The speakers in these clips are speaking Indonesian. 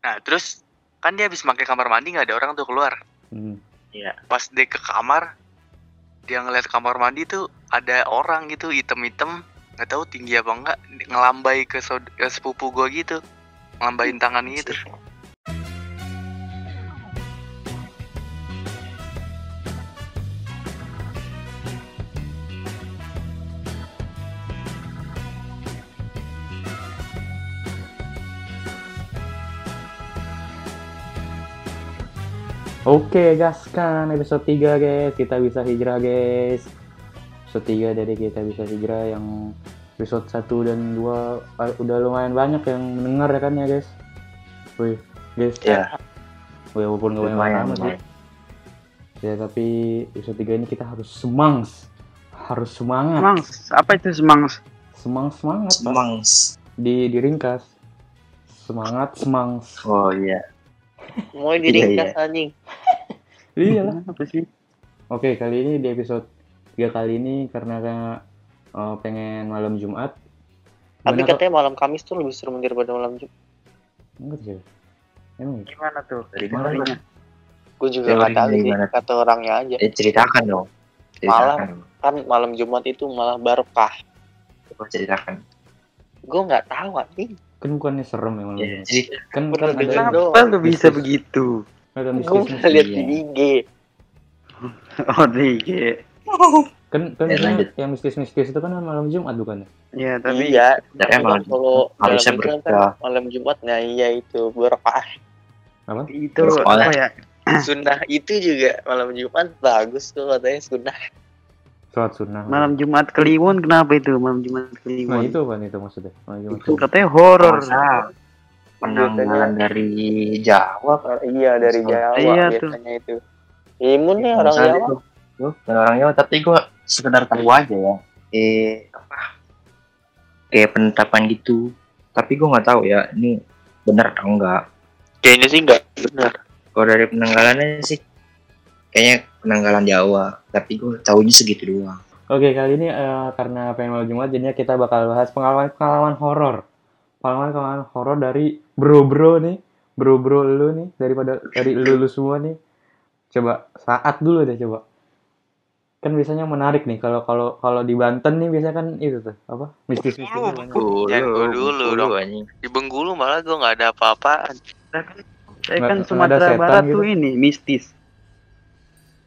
Nah terus kan dia habis pakai kamar mandi nggak ada orang tuh keluar. Hmm. Pas dia ke kamar, dia ngeliat kamar mandi tuh ada orang gitu hitam-hitam. Nggak tahu tinggi apa enggak ngelambai ke, saud- ke sepupu gua gitu. Ngelambain tangan gitu Oke, gaskan episode 3 guys. Kita bisa hijrah guys. Episode 3 dari kita bisa hijrah yang episode 1 dan 2 ah, udah lumayan banyak yang mendengar ya kan ya guys. Wih, guys. Ya, Wih, walaupun gak banyak lumayan. amat ya. lumayan. Ya, tapi episode 3 ini kita harus semangs. Harus semangat. Semangs, apa itu semangs? Semang semangat. Semangs. Di diringkas. Semangat, semangs. Oh iya. Mau Iya, diringkas anjing. Iya lah. Apa sih? Oke, kali ini di episode 3 kali ini karena eh, pengen malam Jumat. Tapi Gimana, katanya malam Kamis tuh lebih serem daripada malam Jumat. Enggak sih. Emang gitu? Gimana tuh? Dari mana. Gue juga nggak tahu sih, kata orangnya aja. Eh, ceritakan dong. Ceritakan. Kan malam Jumat itu malah barokah. Coba ceritakan. Gue nggak tahu anjing. Kan bukannya serem ya malam Ya, Jumat. Kan kan ada. Kenapa lu bisa begitu? Ada Gue pernah lihat iya. di IG. Oh, iya. Kan kan Ya, yang mistis-mistis itu kan malam Jumat bukannya? Ya, tapi iya. Dari Tapi malam kan kalau harusnya berkah. kan malam Jumat nah iya itu barokah. Apa? itu apa ya? Sunnah itu juga malam Jumat bagus tuh katanya sunnah. Sholat sunnah. Malam Jumat Kliwon kenapa itu? Malam Jumat Kliwon. Nah, itu apa itu maksudnya? Malam Jumat. Itu katanya horor. Masa penanggalan dari Jawa Pak. Iya dari. Jawa Iya tuh. biasanya itu. Imun nih orang Jawa. itu. Tuh, bukan orang Jawa tapi gua sekedar tahu aja ya. Eh apa? Kayak penetapan gitu. Tapi gua nggak tahu ya ini benar atau enggak. Kayaknya sih nggak benar. Kalau dari penanggalannya sih kayaknya penanggalan Jawa. Tapi gua tahunya segitu doang. Oke, kali ini eh, karena pengen malam Jumat jadinya kita bakal bahas pengalaman-pengalaman horor. Pengalaman-pengalaman horor dari bro-bro nih, bro-bro lu nih daripada dari lu, lu semua nih. Coba saat dulu deh coba. Kan biasanya menarik nih kalau kalau kalau di Banten nih biasanya kan itu tuh apa? Mistis-mistis Bengkulu, banyak. Bengkulu. Jangan gua dulu dong. anjing. Di Bengkulu malah gue nggak ada apa-apaan. Saya Nggak- kan nggak ada Sumatera Barat gitu. tuh ini mistis.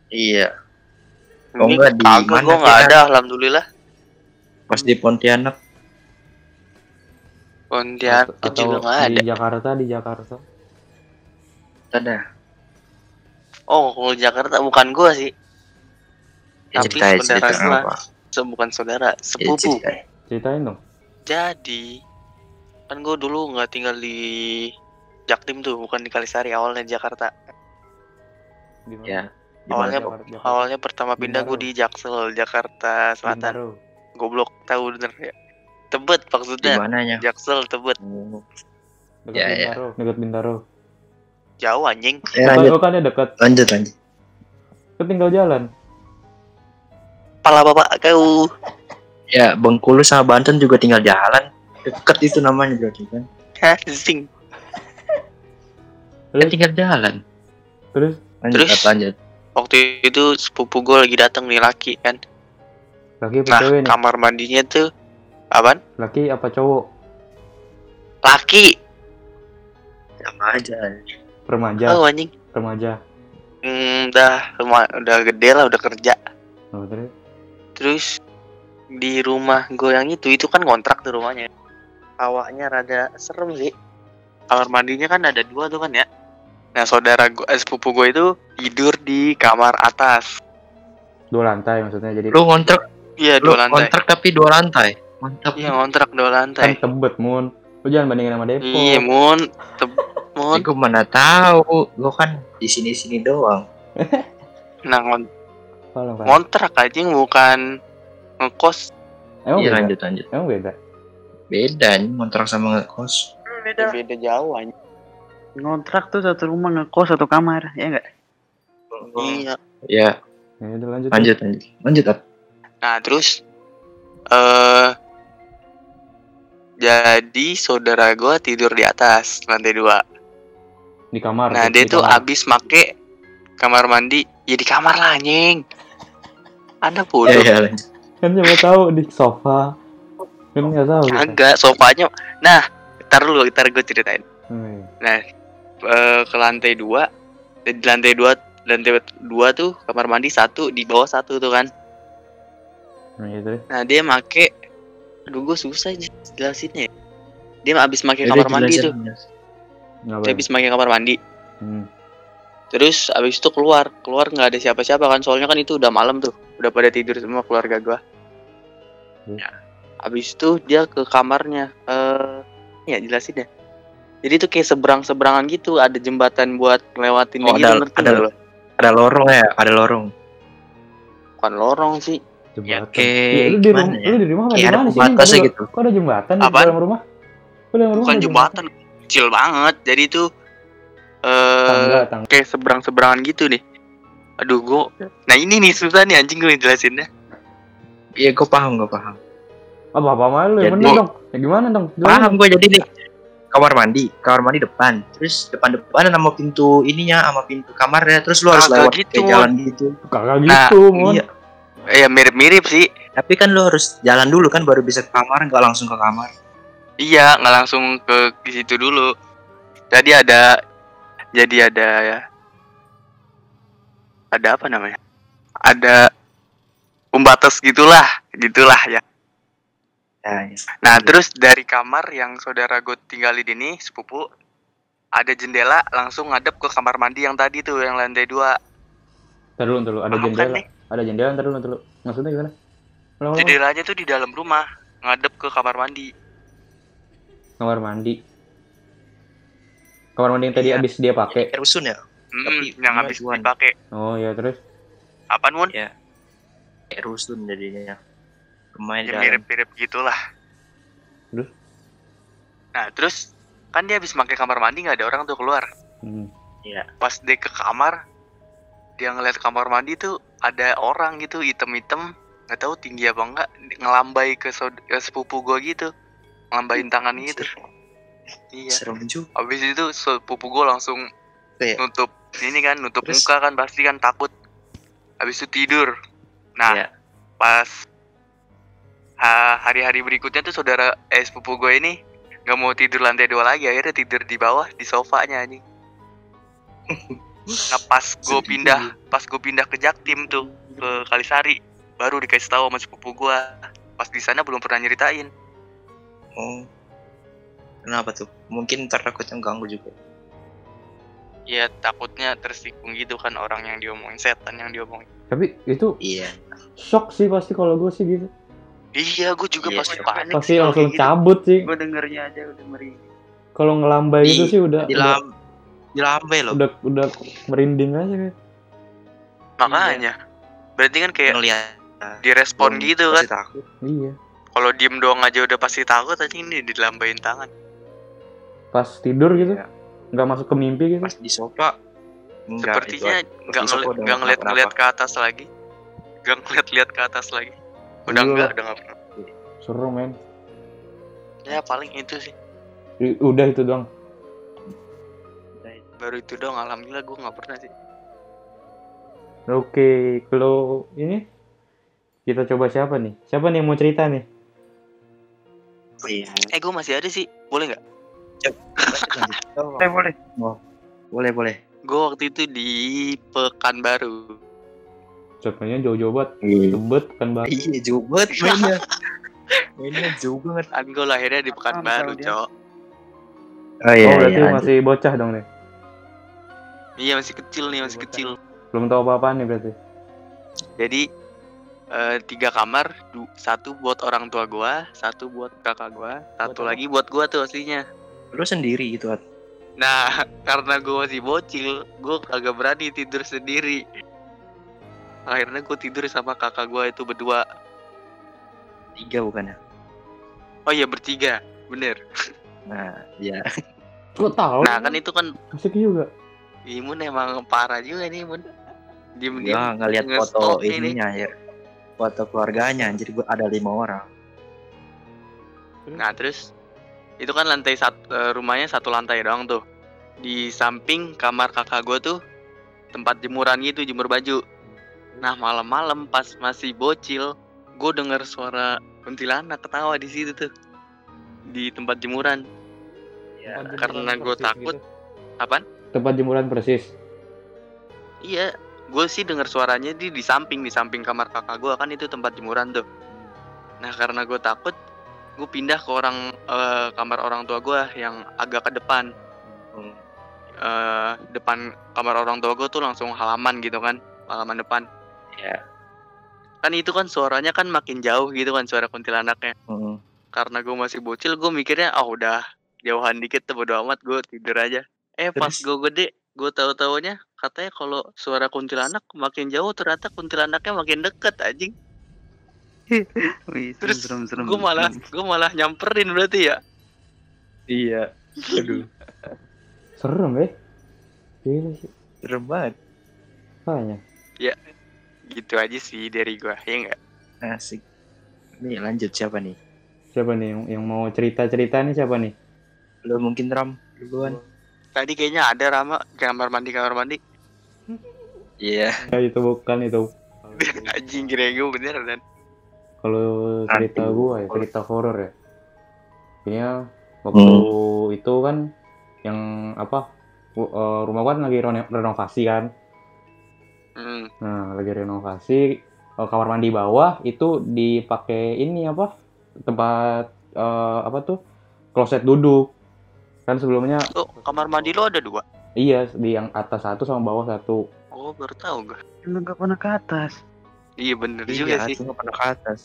Iya. Oh, Ini nggak di mana gue nggak kita? ada alhamdulillah. Pas di Pontianak Pontianak atau juga nggak ada. di Jakarta di Jakarta. ada. Oh kalau Jakarta bukan gue sih. Ya, Tapi ceritain saudara cerita gua. apa? Se- bukan saudara, Ya, sepupu. ceritain. Ceritain dong. Jadi kan gue dulu nggak tinggal di Jaktim tuh, bukan di Kalisari awalnya di Jakarta. Di mana? Ya. Di Awalnya? Jakarta, Jakarta. awalnya pertama pindah gue di Jaksel, Jakarta Selatan. Bintaro. Goblok tahu bener ya. Tebet Di maksudnya. mananya? Jaksel Tebet Oh. Dekat Ya, ya. Bintaro, dekat Bintaro. jauh anjing. Eh, lanjut, bukannya dekat, lanjut, lanjut. kan tinggal jalan. Pala bapak kau. Ya, Bengkulu sama Banten juga tinggal jalan. Deket itu namanya berarti kan. Hah, sing. Kan tinggal jalan. Terus Lanjut, Terus? lanjut. Waktu itu sepupu gue lagi datang nih laki kan. laki apa Nah cewek nih? kamar mandinya tuh apaan? Laki apa cowok? Laki. Sama aja. Remaja, Oh anjing. remaja. Hmm, udah rumah udah gede lah udah kerja. Oh, terus Terus di rumah gue yang itu itu kan kontrak tuh rumahnya. Awaknya rada serem sih. Kamar mandinya kan ada dua tuh kan ya. Nah saudara gue, eh, sepupu gue itu tidur di kamar atas. dua lantai maksudnya jadi Lu ngontrak, Iya dua lantai. kontrak tapi dua lantai. Mantap. Iya ngontrak dua kan lantai. tebet mun. Lu jangan bandingin sama Depok. Iya mun, Teb- mun. Gue mana tahu, lu kan di sini-sini doang. Nah ngon- Tolong, Pak. ngontrak aja bukan ngekos. Emang Iya beda? lanjut lanjut. Emang beda? Beda nih ngontrak sama ngekos. Ya, beda jauh aja. Ngontrak tuh satu rumah ngekos satu kamar, ya enggak? Iya. Ya Ya udah lanjut. lanjut lanjut lanjut. Nah terus eh jadi saudara gue tidur di atas lantai dua. di kamar Nah di dia tuh kamar. abis make kamar mandi ya di kamar lah anjing. Anda bodoh. iya lanjut. kan siapa tahu di sofa kan nggak tahu. Agak sofanya. Nah, ntar dulu, ntar gue ceritain. Hmm. Nah, eh, ke lantai dua, di lantai dua, lantai dua tuh kamar mandi satu, di bawah satu tuh kan. nah itu Nah dia make, aduh gue susah jelasinnya. ya. Dia abis make Yaudah, kamar mandi tuh, dia abis make kamar mandi. hmm. Terus abis itu keluar, keluar nggak ada siapa-siapa kan, soalnya kan itu udah malam tuh, udah pada tidur semua keluarga gua. Hmm. Ya. Abis itu dia ke kamarnya, eh, ya jelasin ya. Jadi itu kayak seberang-seberangan gitu, ada jembatan buat ngelewatin Oh, gitu, ada- ngerti ada- lo? Ada lorong ya, ada lorong. Bukan lorong sih, jembatan kayak Ya, lu di rumah gimana ya? lu di rumah apa di ada mana sih pembatasnya Kok ada- gitu. kok ada jembatan di Apaan? dalam rumah Kok dalam rumah bukan ada jembatan, kecil banget. Jadi itu eh tangga tangga kayak seberang-seberangan gitu nih. Aduh, gua Nah, ini nih susah nih anjing gue jelasinnya. Iya, gue paham, gue paham. apa apa malu ya bener dong ya gimana dong Jelasin Paham gue jadi nih. Kamar mandi, kamar mandi depan. Terus depan depan sama pintu ininya sama pintu kamarnya. Terus lu harus Kagak lewat gitu, kayak jalan gitu. kagak Nah, gitu mon Iya. Ya mirip-mirip sih. Tapi kan lu harus jalan dulu kan baru bisa ke kamar, nggak langsung ke kamar. Iya, nggak langsung ke situ dulu. Jadi ada jadi ada ya. Ada apa namanya? Ada pembatas gitulah, gitulah ya. Ya, ya. Nah, terus dari kamar yang saudara gue tinggalin ini, sepupu, ada jendela langsung ngadep ke kamar mandi yang tadi tuh, yang lantai dua. Ntar dulu. ada jendela nih? Ada jendela ntar dulu ntar dulu maksudnya gimana Ulang, ulang. Jendelanya tuh di dalam rumah, ngadep ke kamar mandi. kamar mandi kamar mandi yang tadi Iya. abis dia pakai Kayak rusun ya? Hmm, Tapi yang habis dipakai. oh ya terus Apaan, Mun? Kayak rusun jadinya. Rumahnya di ya mirip-mirip gitulah. Terus? Nah terus kan dia habis pakai kamar mandi nggak ada orang tuh keluar. hmm. Pas dia ke kamar, dia ngeliat kamar mandi tuh ada orang gitu hitam-hitam, nggak tahu tinggi apa enggak, ngelambai ke, saud- ke sepupu gua gitu, ngelambain tangan gitu. Iya. Serem juga. Habis itu sepupu gua langsung Iya. nutup ini kan, nutup Terus? muka kan pasti kan takut. Habis itu tidur. Nah, Iya. pas ha- hari-hari berikutnya tuh saudara eh sepupu gue ini nggak mau tidur lantai dua lagi akhirnya tidur di bawah di sofanya anjing nah pas gue pindah pas gue pindah ke Jaktim tuh ke Kalisari baru dikasih tahu sama sepupu gue pas di sana belum pernah nyeritain Oh. Kenapa tuh? Mungkin ntar takutnya ganggu juga. ya takutnya tersinggung gitu kan orang yang diomongin setan yang diomongin tapi itu Iya. shock sih pasti kalau gue sih gitu iya gue juga Iya, pasti iya. panik pasti langsung gitu. cabut sih Gue dengernya aja udah merinding. kalau ngelambai itu sih udah Di udah, lam di lambe loh. udah udah merinding aja kayak makanya berarti kan kayak Ngeliat. direspon Belum gitu kan takut. iya kalau diem doang aja udah pasti takut aja ini dilambain tangan pas tidur gitu Iya. nggak masuk ke mimpi gitu Pas di sofa. Enggak, sepertinya nggak ngeliat nggak ngeliat ngeliat ke atas lagi nggak ngeliat lihat ke atas lagi udah Iya. enggak udah nggak pernah seru men ya paling itu sih udah itu doang baru itu dong alhamdulillah gue nggak pernah sih oke kalau ini kita coba siapa nih siapa nih yang mau cerita nih Oh, iya. eh gue masih ada sih boleh nggak Oh, Eh boleh. boleh boleh. gue waktu itu di Pekanbaru contohnya jauh-jauh banget Iya. tebet kan banget Iya jauh banget mainnya. mainnya jauh banget. kan gue lahirnya di Pekanbaru cok Oh iya. oh berarti iya, masih bocah dong nih iya masih kecil nih masih kecil belum tahu apa-apaan nih berarti jadi eh, tiga kamar du- satu buat orang tua gua satu buat kakak gua satu Buat apa? lagi buat gua tuh aslinya Lu sendiri gitu At. Nah, karena gue masih bocil, gue kagak berani tidur sendiri. Akhirnya gue tidur sama kakak gue itu berdua. Tiga bukan ya? Oh iya bertiga, bener. Nah, iya. kok tahu Nah kan itu kan asik juga Imun emang parah juga nih Imun. Diem diem. Gua ngeliat nge-stalk foto ini. ininya ya. Foto keluarganya anjir gua ada lima orang. Nah terus itu kan lantai satu rumahnya satu lantai doang tuh. di samping kamar kakak gue tuh tempat jemuran gitu jemur baju nah malam-malam pas masih bocil gue denger suara kuntilanak ketawa di situ tuh di tempat jemuran Ya, karena persis takut. gitu. apaan Tempat jemuran persis. iya gue sih denger suaranya di di samping di samping kamar kakak gue kan itu tempat jemuran tuh nah karena gue takut gue pindah ke orang eh, kamar orang tua gue yang agak ke depan Hmm. eh depan kamar orang tua gue tuh langsung halaman gitu kan halaman depan Ya. kan itu kan suaranya kan makin jauh gitu kan suara kuntilanaknya Hmm. karena gue masih bocil gue mikirnya ah udah jauhan dikit tuh bodo amat gue tidur aja eh pas gue gede gue tahu taunya katanya kalau suara kuntilanak makin jauh ternyata kuntilanaknya makin deket anjing Wih, terus gue malah gue malah nyamperin berarti ya Iya. Aduh, Serem ya. Gila sih. serem banget. Makanya. gitu aja sih dari gue ya enggak Asik. Nih lanjut siapa nih? Siapa nih yang, yang mau cerita-cerita nih siapa nih? Lo mungkin Ram duluan. Tadi kayaknya ada Rama kamar mandi kamar mandi Iya. Ya, itu bukan itu. anjing gue bener dan Kalau cerita gua ya, cerita horor ya. Kayaknya waktu itu kan yang apa? eh, rumah gua kan lagi reno- renovasi kan. hmm. Nah, lagi renovasi eh, kamar mandi bawah itu dipakai ini apa? Tempat eh, apa tuh? Kloset duduk. Kan sebelumnya oh kamar mandi lo ada dua iya di yang atas satu sama bawah satu. oh baru tahu gue Lu nggak pernah ke atas. iya bener juga Iya, sih aku nggak pernah ke atas.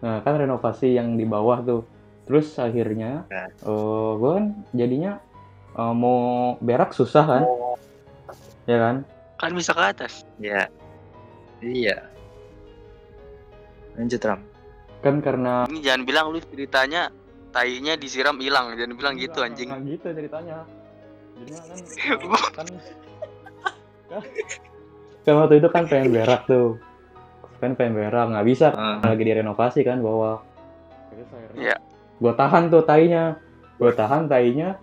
Nah, kan renovasi yang di bawah tuh. Terus akhirnya Nah. eh gue kan jadinya eh, mau berak susah kan? Ya kan? kan bisa ke atas Iya. Iya. Lanjut Ram. Kan karena ini jangan bilang lu ceritanya tainya disiram hilang jangan bilang gitu Enggak, anjing enggak gitu ceritanya. Jadinya kan kan kan, kan waktu itu kan pengen berak tuh. Kan pengen berak nggak bisa Ah, lagi direnovasi kan. Terus akhirnya Iya. gue tahan tuh tainya. Gue tahan tainya.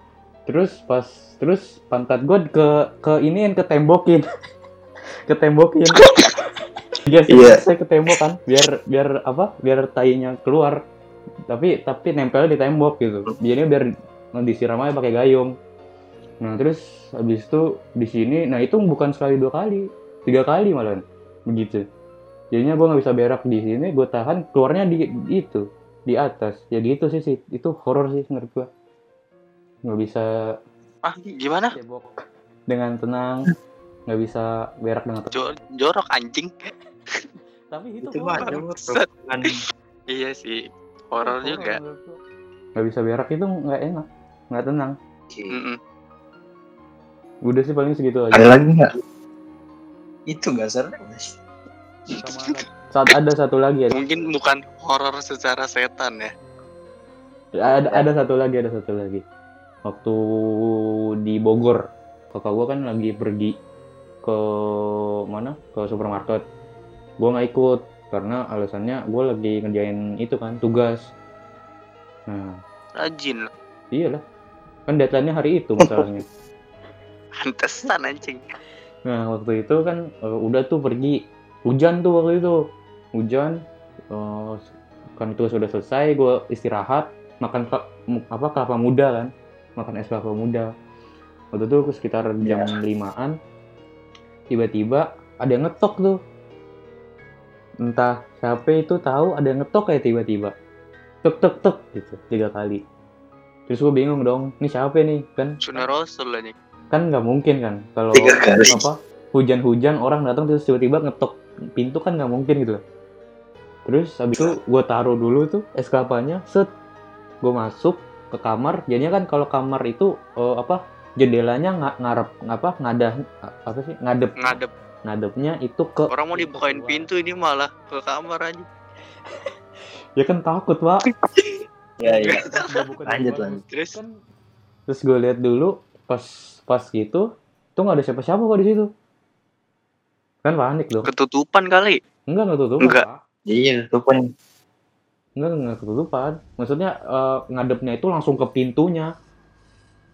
Terus pas terus pantat gue ke ke iniin ke tembokin. ke tembokin. Iya sih, Iya. saya ke tembok kan, biar biar apa? Biar tainya keluar. Tapi tapi nempel di tembok gitu. Jadi biar disiram aja pakai gayung. Nah terus habis itu di sini, nah itu bukan sekali dua kali, tiga kali malah begitu. Jadinya gue nggak bisa berak di sini, gue tahan keluarnya di, di itu di atas. Ya gitu sih sih, itu horor sih menurut gue. Nggak bisa ah gimana cebok dengan tenang, nggak bisa berak dengan tenang. Jo- jorok anjing Tapi itu, itu mah iya sih horor juga. Nggak bisa berak itu nggak enak, nggak tenang. Mm-mm. Udah sih paling segitu Ada aja. lagi nggak? Itu nggak ada- saat ada satu lagi ada, mungkin bukan horor secara setan ya ada ada satu lagi ada satu lagi. Waktu di Bogor, kakak gua kan lagi pergi ke mana? Ke supermarket. Gua nggak ikut karena alasannya gua lagi ngerjain itu kan tugas. Nah, rajin. Iyalah. Kan deadline-nya hari itu masalahnya. pantesan anjing. Nah waktu itu kan eh, udah tuh pergi. Hujan tuh waktu itu. Hujan eh, kan itu sudah selesai gue istirahat makan ke- apa kelapa muda kan. Makan es kelapa muda. Waktu itu sekitar jam limaan tiba-tiba ada yang ngetok tuh entah siapa itu tahu ada yang ngetok kayak tiba-tiba. Tek tek tek gitu tiga kali. Terus gue bingung dong ini siapa nih kan? Sunnah rasul anjing kan nggak mungkin kan kalau apa hujan-hujan orang datang terus tiba-tiba ngetok pintu kan nggak mungkin gitu. Terus habis itu gue taruh dulu tuh es kelapanya set. Gue masuk ke kamar jadinya kan kalau kamar itu eh, apa jendelanya nggak ngarep apa ngadah apa sih ngadep. Ngadep ngadepnya itu ke orang mau dibukain pintu ini malah ke kamar aja ya kan takut pak Ya ya. Buka Lanjut, lanjut. terus kan terus gue lihat dulu pas pas gitu tuh nggak ada siapa-siapa kok di situ kan panik dong ketutupan kali enggak nggak tutup Enggak. Pak. Iya, itu pun Enggak, enggak ketutupan. Maksudnya eh, ngadepnya itu langsung ke pintunya.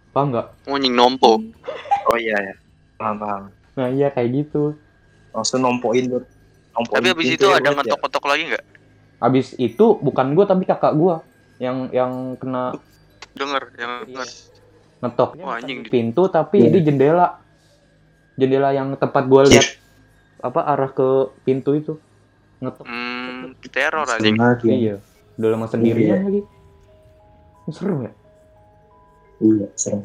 paham nggak mau nying nompo oh iya ya paham paham nah iya kayak gitu langsung nompoin nompoin tapi abis pintu itu ya, ada ya. ngetok-ngetok lagi nggak abis itu bukan gua tapi kakak gua yang yang kena denger yang Iya. ngetoknya Wah, bukan anjing. pintu tapi Iya. di jendela jendela yang tempat gua lihat apa arah ke pintu itu ngetok hmm, teror aja ya. iya udah lama sendirian Iya. lagi serem ya iya serem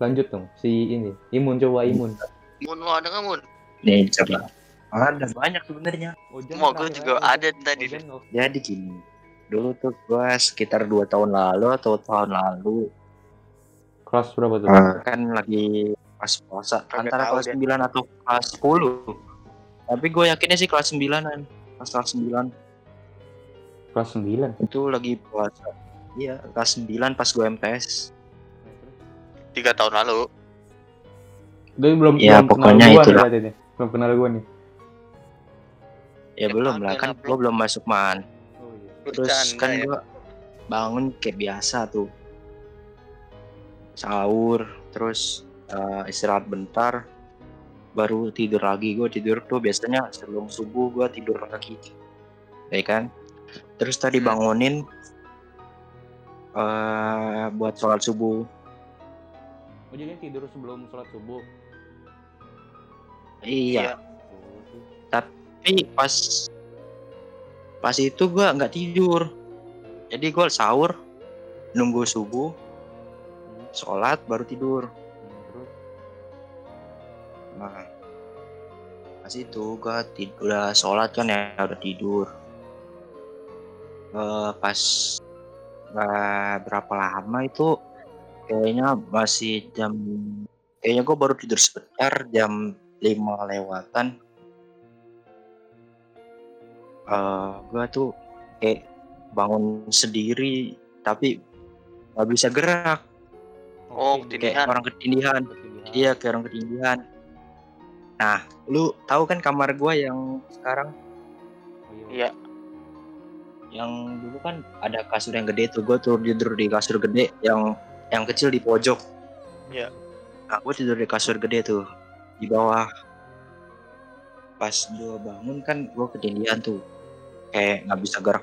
lanjut dong si ini imun coba imun mun lo ada nggak mun? Nih coba. Ada banyak sebenarnya. Mau gue juga ada tadi jadi gini dulu tuh gua sekitar dua tahun lalu atau tahun lalu kelas berapa tuh? kan lagi pas puasa Kagak antara kelas. 9 atau kelas 10 tapi gue yakinnya sih kelas 9an pas kelas 9 kelas 9 itu lagi puasa. Iya kelas 9 pas gue MTS tiga tahun lalu Dia belum Ya, belum pokoknya kenal gua nih itulah. berarti nih. Belum kenal gua nih. ya Ya, belum lah kan lah, gue belum masuk man Oh iya. terus Bercanda kan ya. gue bangun kayak biasa tuh sahur terus eh, istirahat bentar baru tidur lagi gue tidur tuh biasanya sebelum subuh gue tidur lagi ya kan terus tadi Hmm. bangunin eh buat sholat subuh Oh jadi tidur sebelum sholat subuh. Iya tuh. tapi pas pas itu gue nggak tidur jadi gue sahur nunggu subuh sholat baru tidur Nah, pas itu gua tid- udah sholat kan ya, udah tidur. Eh, pas eh, berapa lama itu kayaknya masih jam kayaknya gua baru tidur sebentar jam 5 lewatan. Eh, gua tuh kayak bangun sendiri tapi nggak bisa gerak Oh, tidur. kayak Ketindihan. orang ketindihan. Ketindihan. Iya, kayak orang ketindihan. Nah, lu tahu kan kamar gua yang sekarang Oh, iya. Iya. yang dulu kan ada kasur yang gede tuh, gua tuh tidur di kasur gede yang yang kecil di pojok. Iya. Nah, gua tidur di kasur gede tuh di bawah. Pas gua bangun kan gua ketindihan tuh. Kayak nggak bisa gerak.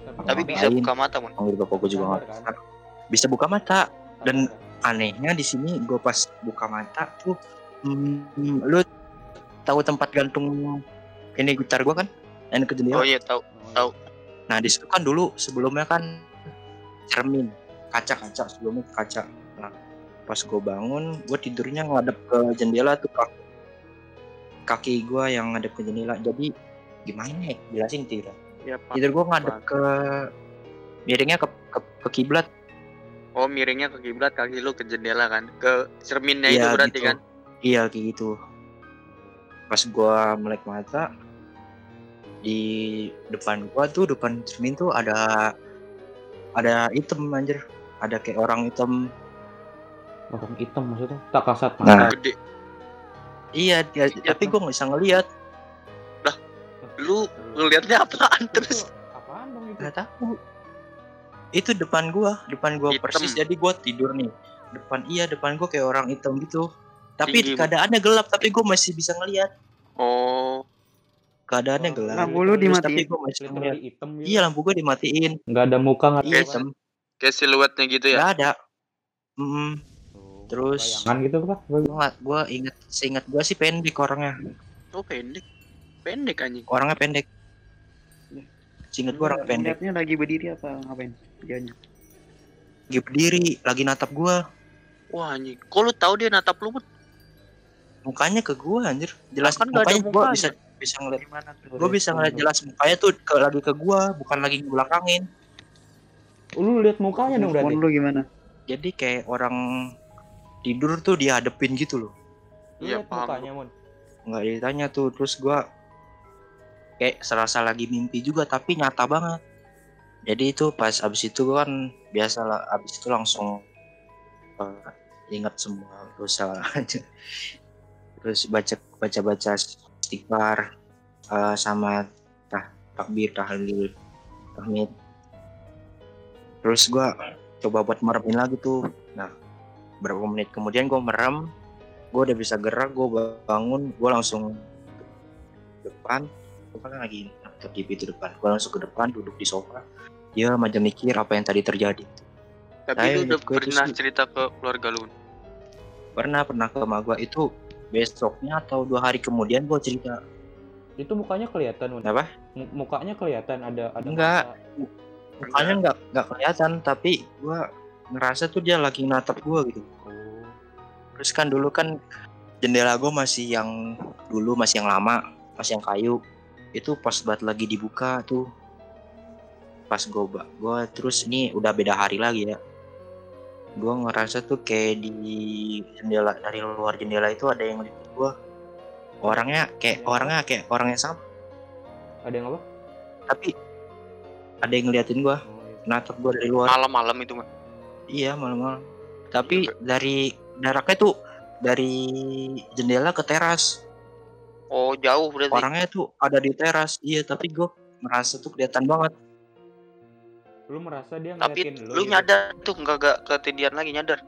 tapi bisa Ngapain? buka mata mun Panggil bapak gua juga nggak Sadar, bisa. Bisa buka mata. dan- kan? Anehnya di sini gua pas buka mata tuh, hmm, lu tahu tempat gantung ini gitar gua kan? Yang ke jendela. oh iya tahu tahu. Nah di situ kan dulu sebelumnya kan cermin kaca-kaca sebelumnya kaca. Pas gue bangun gue tidurnya ngadep ke jendela tuh kaki, kaki gue yang ngadep ke jendela. Jadi gimana ya jelasin tidak? Pak. Tidur gue ngadep ke miringnya ke ke, ke kiblat. Oh, miringnya ke kiblat, kaki lu ke jendela kan. Ke cerminnya itu Iya, berarti gitu. kan. Iya kayak gitu. Pas gua melek mata di depan gua tuh depan cermin tuh ada ada item anjir. Ada kayak orang hitam. Orang hitam maksudnya. Tak kasat Nah. mata. Gede. Iya, dia- tapi gua nggak bisa ngelihat. Lu ngelihatnya apaan terus? Itu Apaan dong itu? Nggak tahu. Itu depan gua, depan gua Hitam. persis. Jadi gua tidur nih. Depan iya, depan gua kayak orang hitam gitu. Tapi Tinggi, keadaannya gelap, tapi gua masih bisa ngelihat. Oh, Keadaannya Oh, gelap. Lampu lu Terus dimatiin. Tapi gua masih ngelihat. Literally hitam gitu. Iya, lampu gua dimatiin. Nggak ada muka nggak ada Iya, hitam. kayak siluetnya gitu ya. Nggak ada. Mm, Tuh, Terus- bayangan gitu apa? gua nggak- gua inget seingat gua sih pendek orangnya Oh, pendek. Pendek anjing. orangnya pendek seingat gua orangnya pendek Lihatnya lagi berdiri apa ngapain? Dianya. lagi berdiri lagi natap gua Wah, anjing. Kok lu tahu dia natap lu? Mut? mukanya ke gua anjir jelas Kan mukanya gua mukanya. bisa bisa ngeliat Gimana tuh? gua bisa ngeliat jelas mukanya tuh ke, lagi ke gua bukan lagi ngebelakangin Oh, lu lihat mukanya dong berarti. Lu gimana? jadi kayak orang tidur tuh dihadepin gitu loh. Iya, lihat paham. mukanya, Mon. nggak ditanya tuh terus gua kayak serasa lagi mimpi juga tapi nyata banget. Jadi itu pas abis itu gua kan biasa lah abis itu langsung eh, ingat semua dosa aja terus baca baca baca istighfar eh, sama tah, takbir tahlil tahmid. Terus gua coba buat merepin lagi tuh. Nah berapa menit kemudian gue merem gue udah bisa gerak gue bangun gue langsung ke depan. Gue kan lagi nonton TV itu depan gue langsung ke depan duduk di sofa. Dia macam mikir apa yang tadi terjadi. Tapi Saya lu udah itu pernah sih- cerita ke keluarga lu. pernah pernah ke emak gue itu besoknya atau dua hari kemudian gue cerita. Itu mukanya kelihatan, apa? M- Mukanya kelihatan ada ada Enggak. mukanya nggak nggak kelihatan tapi gue ngerasa tuh dia lagi natap gue gitu Oh. terus kan dulu kan jendela gue masih yang dulu masih yang lama masih yang kayu itu pas banget lagi dibuka tuh pas gue gue terus ini udah beda hari lagi ya gue ngerasa tuh kayak di jendela dari luar jendela itu ada yang ngeliat gue orangnya kayak orangnya kayak orang yang sama Ada yang apa? tapi ada yang ngeliatin gue Oh, iya. natap gue dari luar Malam-malam itu mah. Iya malam-malam. Tapi dari jaraknya tuh dari jendela ke teras. Oh jauh berarti. Orangnya tuh ada di teras. Iya tapi gue merasa tuh kelihatan banget. Lu merasa dia Tapi ngeliatin lu gitu? nyadar tuh nggak gak ketidian lagi nyadar.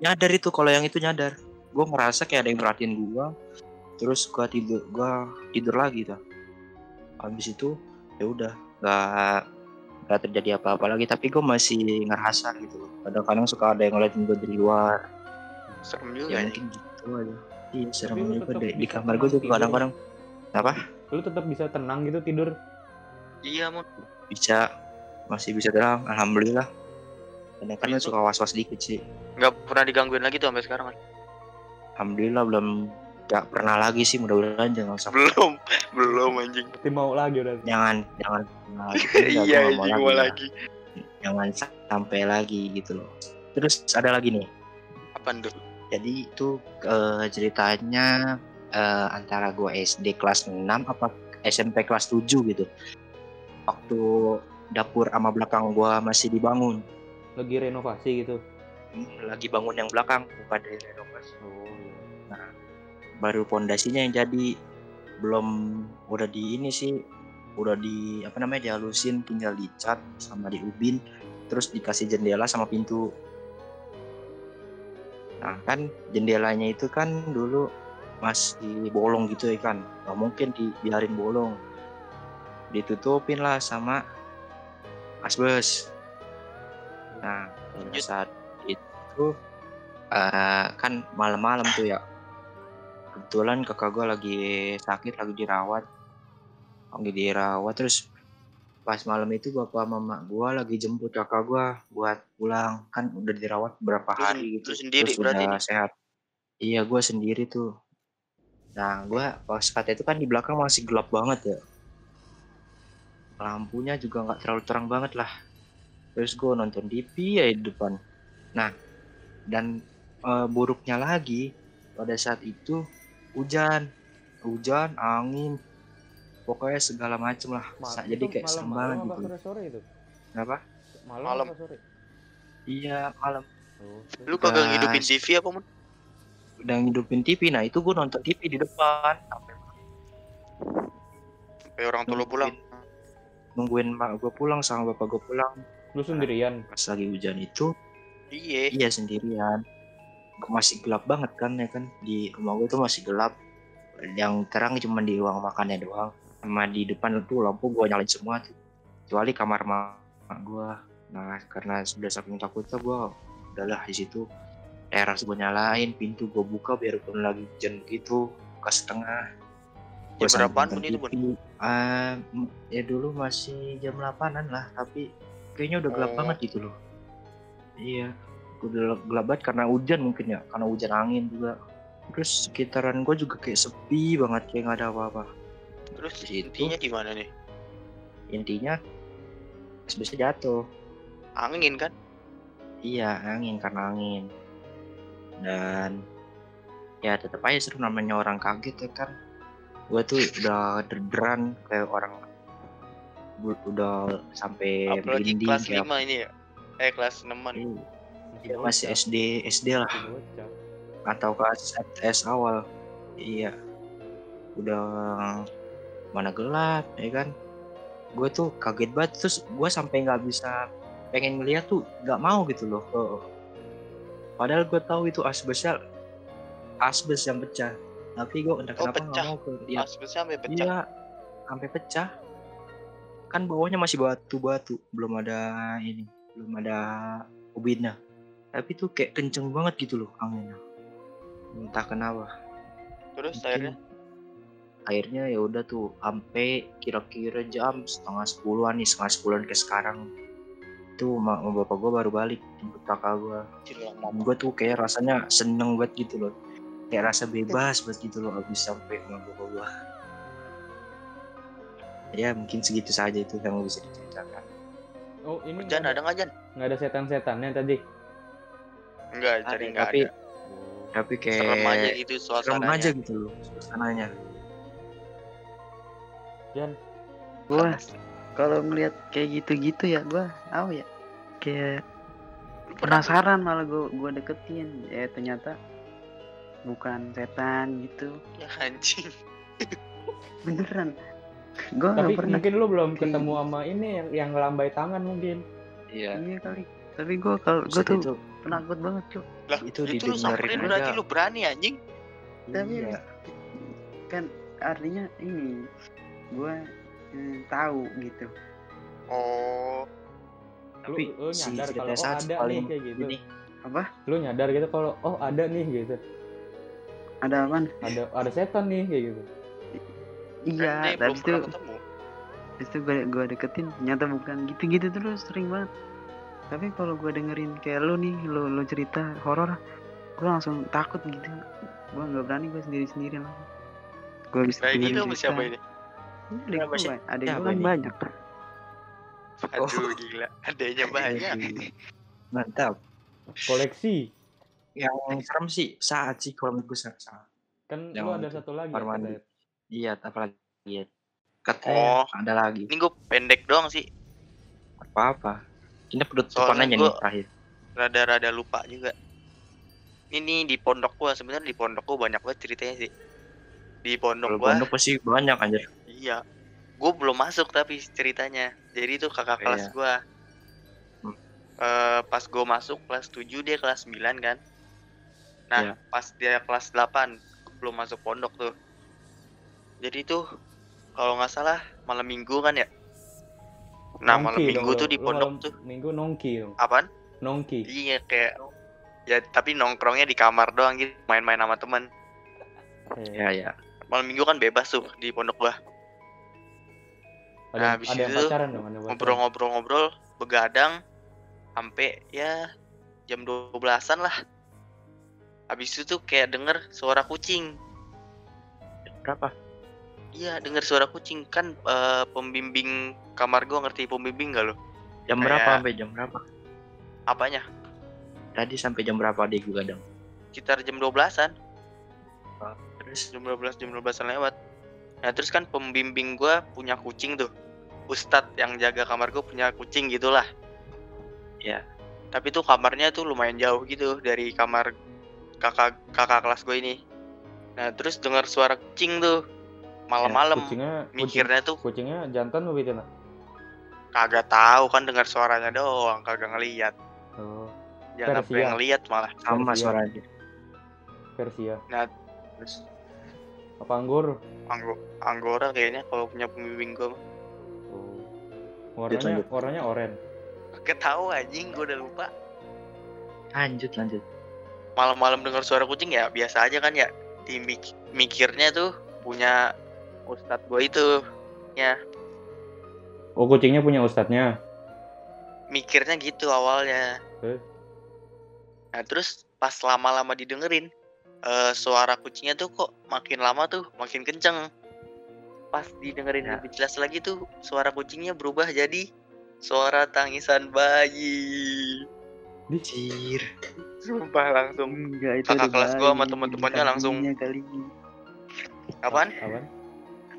Nyadar itu kalau yang itu nyadar. Gue merasa kayak ada yang perhatiin gue. Terus gue tidur, gue tidur lagi tuh. Habis itu ya udah nggak nggak terjadi apa-apa lagi. Tapi gue masih ngerasa gitu. Kadang-kadang suka ada yang ngeliatin gue dari luar. Serem Ya juga ya. mungkin gitu aja. Iya serem Tapi juga deh. Di kamar gue tenang juga kadang-kadang Lu tetap bisa tenang gitu tidur. Iya mon. bisa masih bisa terang alhamdulillah kadang-kadang Itu- suka was-was dikit sih Nggak pernah digangguin lagi tuh sampai sekarang. kan? alhamdulillah belum gak pernah lagi sih mudah-mudahan jangan sampai Belum, belum anjing. Berarti mau lagi udah. jangan jangan jangan- Iya mau lah. lagi. jangan sampai lagi gitu loh terus ada lagi nih Apaan tuh? jadi itu eh, ceritanya eh, antara gua SD kelas 6 apa SMP kelas 7 gitu waktu dapur sama belakang gua masih dibangun Lagi renovasi gitu. Hmm, lagi bangun yang belakang bukan dari renovasi Oh iya. Baru pondasinya yang jadi. Belum udah di ini sih udah di apa namanya dihalusin tinggal dicat sama diubin terus dikasih jendela sama pintu. Nah kan jendelanya itu kan dulu masih bolong gitu ya kan. Nggak mungkin dibiarin bolong. Ditutupin lah sama asbes. Nah pada saat itu eh, kan malam-malam tuh ya kebetulan kakak gue lagi sakit lagi dirawat. Lagi dirawat terus pas malam itu bapak mama gue lagi jemput kakak gue buat pulang. Kan udah dirawat berapa hari gitu. sendiri terus berarti? udah sehat. Iya gue sendiri tuh. Nah gue pas kata itu kan di belakang masih gelap banget ya. Lampunya juga nggak terlalu terang banget lah. Terus gue nonton TV ya di depan. Nah dan eh, buruknya lagi pada saat itu hujan hujan angin pokoknya segala macem lah Ma- Sa- itu jadi kayak serem malam-malam banget apa gitu sore-sore itu? kenapa Malam, Malam. sore? iya malam Oh, Lu kagak ngidupin TV apa mon? udah ngidupin TV nah itu gue nonton TV di depan sampai Kayak orang tua lu pulang. nungguin mak gue pulang sama bapak gue pulang Lu sendirian. pas lagi hujan itu Iya. iya sendirian masih gelap banget kan ya kan? Di rumah gue tuh masih gelap. Yang terang cuma di ruang makannya doang. Sama di depan tuh lampu gue nyalain semua tuh. Kecuali kamar mak gue nah karena sudah saking takutnya gue udahlah di situ. Teras gue nyalain pintu gue buka biarpun lagi hujan begitu buka setengah. Jam berapaan, nonton Bun, itu, m- ya dulu masih jam 8an lah tapi kayaknya udah gelap Oh. banget gitu loh. Iya udah gelap banget karena hujan mungkin ya karena hujan angin juga terus sekitaran gue juga kayak sepi banget kayak nggak ada apa-apa Terus Di situ. intinya gimana nih? intinya asbesnya jatuh Angin kan? iya angin karena angin dan ya tetap aja seru namanya orang kaget ya kan gue tuh udah derderan kayak orang udah sampai Apalagi kelas kayak 5 ini ya. Eh kelas 6 Iya, Masih, masih SD SD lah. Atau kelas S awal. Iya. Udah mana gelap ya kan? Gue tuh kaget banget. Terus gue sampai nggak bisa pengen ngeliat tuh nggak mau gitu loh. Ke padahal gue tahu itu asbesnya asbes yang pecah. Tapi gue entah Oh, kenapa nggak mau ke ya, Asbesnya sampai pecah. iya sampai pecah. Kan bawahnya masih batu-batu belum ada ini belum ada ubinnya tapi tuh kayak kenceng banget gitu loh anginnya. Entah kenapa. Terus Mungkin akhirnya akhirnya ya udah tuh sampai kira-kira jam setengah sepuluhan nih setengah sepuluhan ke sekarang. Tuh mak sama bapak gue baru balik jemput kakak gue gue tuh kayak rasanya seneng banget gitu loh. Kayak rasa bebas banget gitu loh abis sampai sama bapak gue ya mungkin segitu saja itu yang bisa diceritakan. Oh, ini Jan ada nggak Jan? nggak ada setan-setannya tadi. Enggak, Ada, cari nggak tapi ada. tapi kayak Serem aja gitu serem suasananya. aja gitu loh suasananya Jan, Gua kalau ngelihat kayak gitu-gitu ya gua tahu ya. Kayak penasaran malah gua gua deketin. Ya ternyata bukan setan gitu. Ya anjing. Beneran. Gua tapi pernah. mungkin lu belum kayak ketemu sama ini yang yang ngelambai tangan mungkin. iya Iya kali. Tapi gua kalau gua tuh itu penakut banget, Cuk. Lah, Itu itu, lu samperin aja. berarti lu berani anjing. Tapi iya kan artinya ini gua hmm, tahu gitu. Oh, tapi lu si nyadar kalau, cerita oh, saat ada paling nih kayak gitu. ini Apa? Lu nyadar gitu kalau oh ada nih gitu. Ada apaan? Ada ada setan nih kayak gitu. Iya, tapi itu ketemu. Itu gue, gue deketin ternyata bukan gitu-gitu terus sering banget tapi kalau gue dengerin kayak lu nih lu, lu cerita horor gue langsung takut gitu. Gue nggak berani gue sendiri sendiri lah. Gue bisa Nah ini sama siapa ini? Siapa gue kan ini? banyak Aduh gila, adanya banyak. mantap. Koleksi. yang serem sih saat sih kalau menurut gue saat. Kan Yang lu ada satu lagi ya, iya apa lagi? Ya katanya Oh. ada lagi. Ini gue pendek doang sih, apa apa ini penutupan aja nih gua- terakhir rada-rada lupa juga. Ini nih di pondok gua sebenarnya di pondok gua banyak banget ceritanya sih. Di pondok kalau gua, pondok pasti banyak anjir iya. Gue belum masuk tapi ceritanya. Jadi itu kakak kelas Iya. gua. Hmm. Eh, pas gue masuk kelas 7 dia kelas 9 kan. Nah, Iya. pas dia kelas 8 gua belum masuk pondok tuh. Jadi tuh kalau nggak salah malam minggu kan ya. Nah, malam Nongki minggu dong, tuh di pondok tuh. Minggu nongki dong. Apaan? Nongki. Iya kayak ya tapi nongkrongnya di kamar doang gitu, main-main sama temen. ya Iya. ya Malam minggu kan bebas tuh di pondok gua. Ada, Nah, habis ada itu. Ngobrol-ngobrol-ngobrol, begadang sampai ya jam 12-an lah. Habis itu tuh kayak denger suara kucing. berapa Iya, denger suara kucing. Kan eh, pembimbing kamar gua ngerti pembimbing gak lo? jam Kayak- berapa sampai jam berapa? Apanya? tadi sampai jam berapa dia juga dong Sekitar jam 12-an. terus? Jam 12 jam 12 lewat. Nah terus kan pembimbing gua punya kucing tuh. Ustadz yang jaga kamar gua punya kucing gitulah. Ya. tapi tuh kamarnya tuh lumayan jauh gitu dari kamar kakak kakak kelas gue ini. Nah terus dengar suara kucing tuh malam-malam Kucingnya kucing, mikirnya tuh kucingnya jantan apa betina? kagak tahu kan dengar suaranya doang kagak ngeliat Oh, jangan sampai ngeliat malah sama Persia. suaranya Persia. terus Apa anggur? Anggo anggora kayaknya kalau punya pembimbing gua mah. Oh. Warnanya lanjut. warnanya oranye. kagak tahu anjing gua udah lupa lanjut lanjut malam-malam dengar suara kucing ya biasa aja kan ya di mik- mikirnya tuh punya ustadz gue itu ya Oh, kucingnya punya ustadznya. mikirnya gitu awalnya Eh? nah terus pas lama-lama didengerin eh, suara kucingnya tuh kok makin lama tuh makin kenceng pas didengerin Ya. lebih jelas lagi tuh suara kucingnya berubah jadi suara tangisan bayi Anjir. sumpah langsung enggak itu Kakak kelas gua sama teman-temannya langsung- kali apaan Apaan?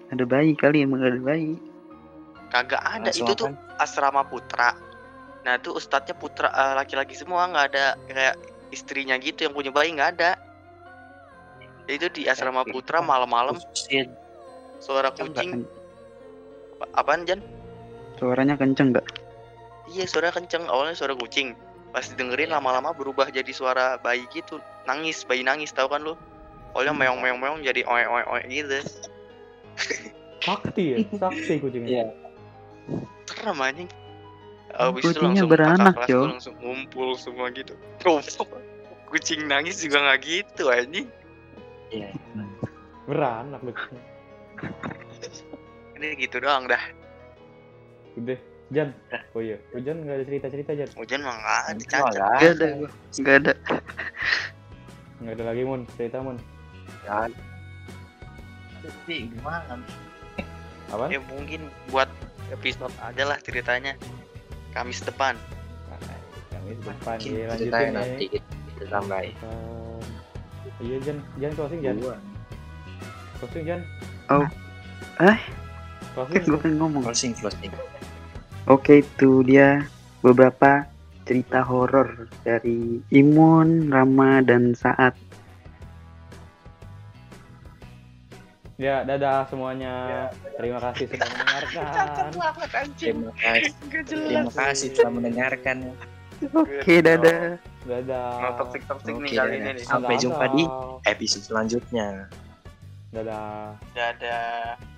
Ada bayi kali emang ada bayi kagak ada Langsung itu tuh asrama putra. Nah tuh ustadznya putra eh, laki-laki semua nggak ada kayak istrinya gitu yang punya bayi nggak ada. Itu di asrama Oke. putra malam-malam suara kucing. Apa- Apaan Jan? suaranya kenceng nggak Iya suara kenceng awalnya suara kucing. pas didengerin lama-lama berubah jadi suara bayi gitu nangis bayi nangis tahu kan lu Pokoknya meong meong meong jadi oe oe oe gitu Sakti ya, sakti kucingnya. Iya. serem anjing Abis itu Kucingnya langsung beranak, kakak kelas Jo. gua langsung ngumpul semua gitu kucing nangis juga nggak gitu anjing Iya. Beranak kucingnya. ini gitu doang dah Udah, Jan. Oh iya, oh, Jan nggak ada cerita-cerita Jan. hujan mah nggak ada Itu cacat lah. Gak ada. Gak ada. Nggak ada lagi Mun, cerita Mun. Ya. Tapi gimana? Apaan? ya mungkin buat episode aja lah ceritanya Kamis depan Nah, Kami depan Mungkin ya lanjutin ya. nanti kita, kita tambahin. Um, iya Jan, Jan closing Jan. Closing Jan. Oh. Eh? Closing. Gue pengen ngomong. Closing closing. Oke, itu dia beberapa cerita horor dari Imun, Rama, dan Saat. Ya, dadah semuanya. Terima kasih sudah mendengarkan. Terima kasih. Terima kasih telah mendengarkan. Oke, dadah. Dadah. no toxic toxic nih kali ini Sampai Dadah. jumpa di episode selanjutnya. Dadah. dadah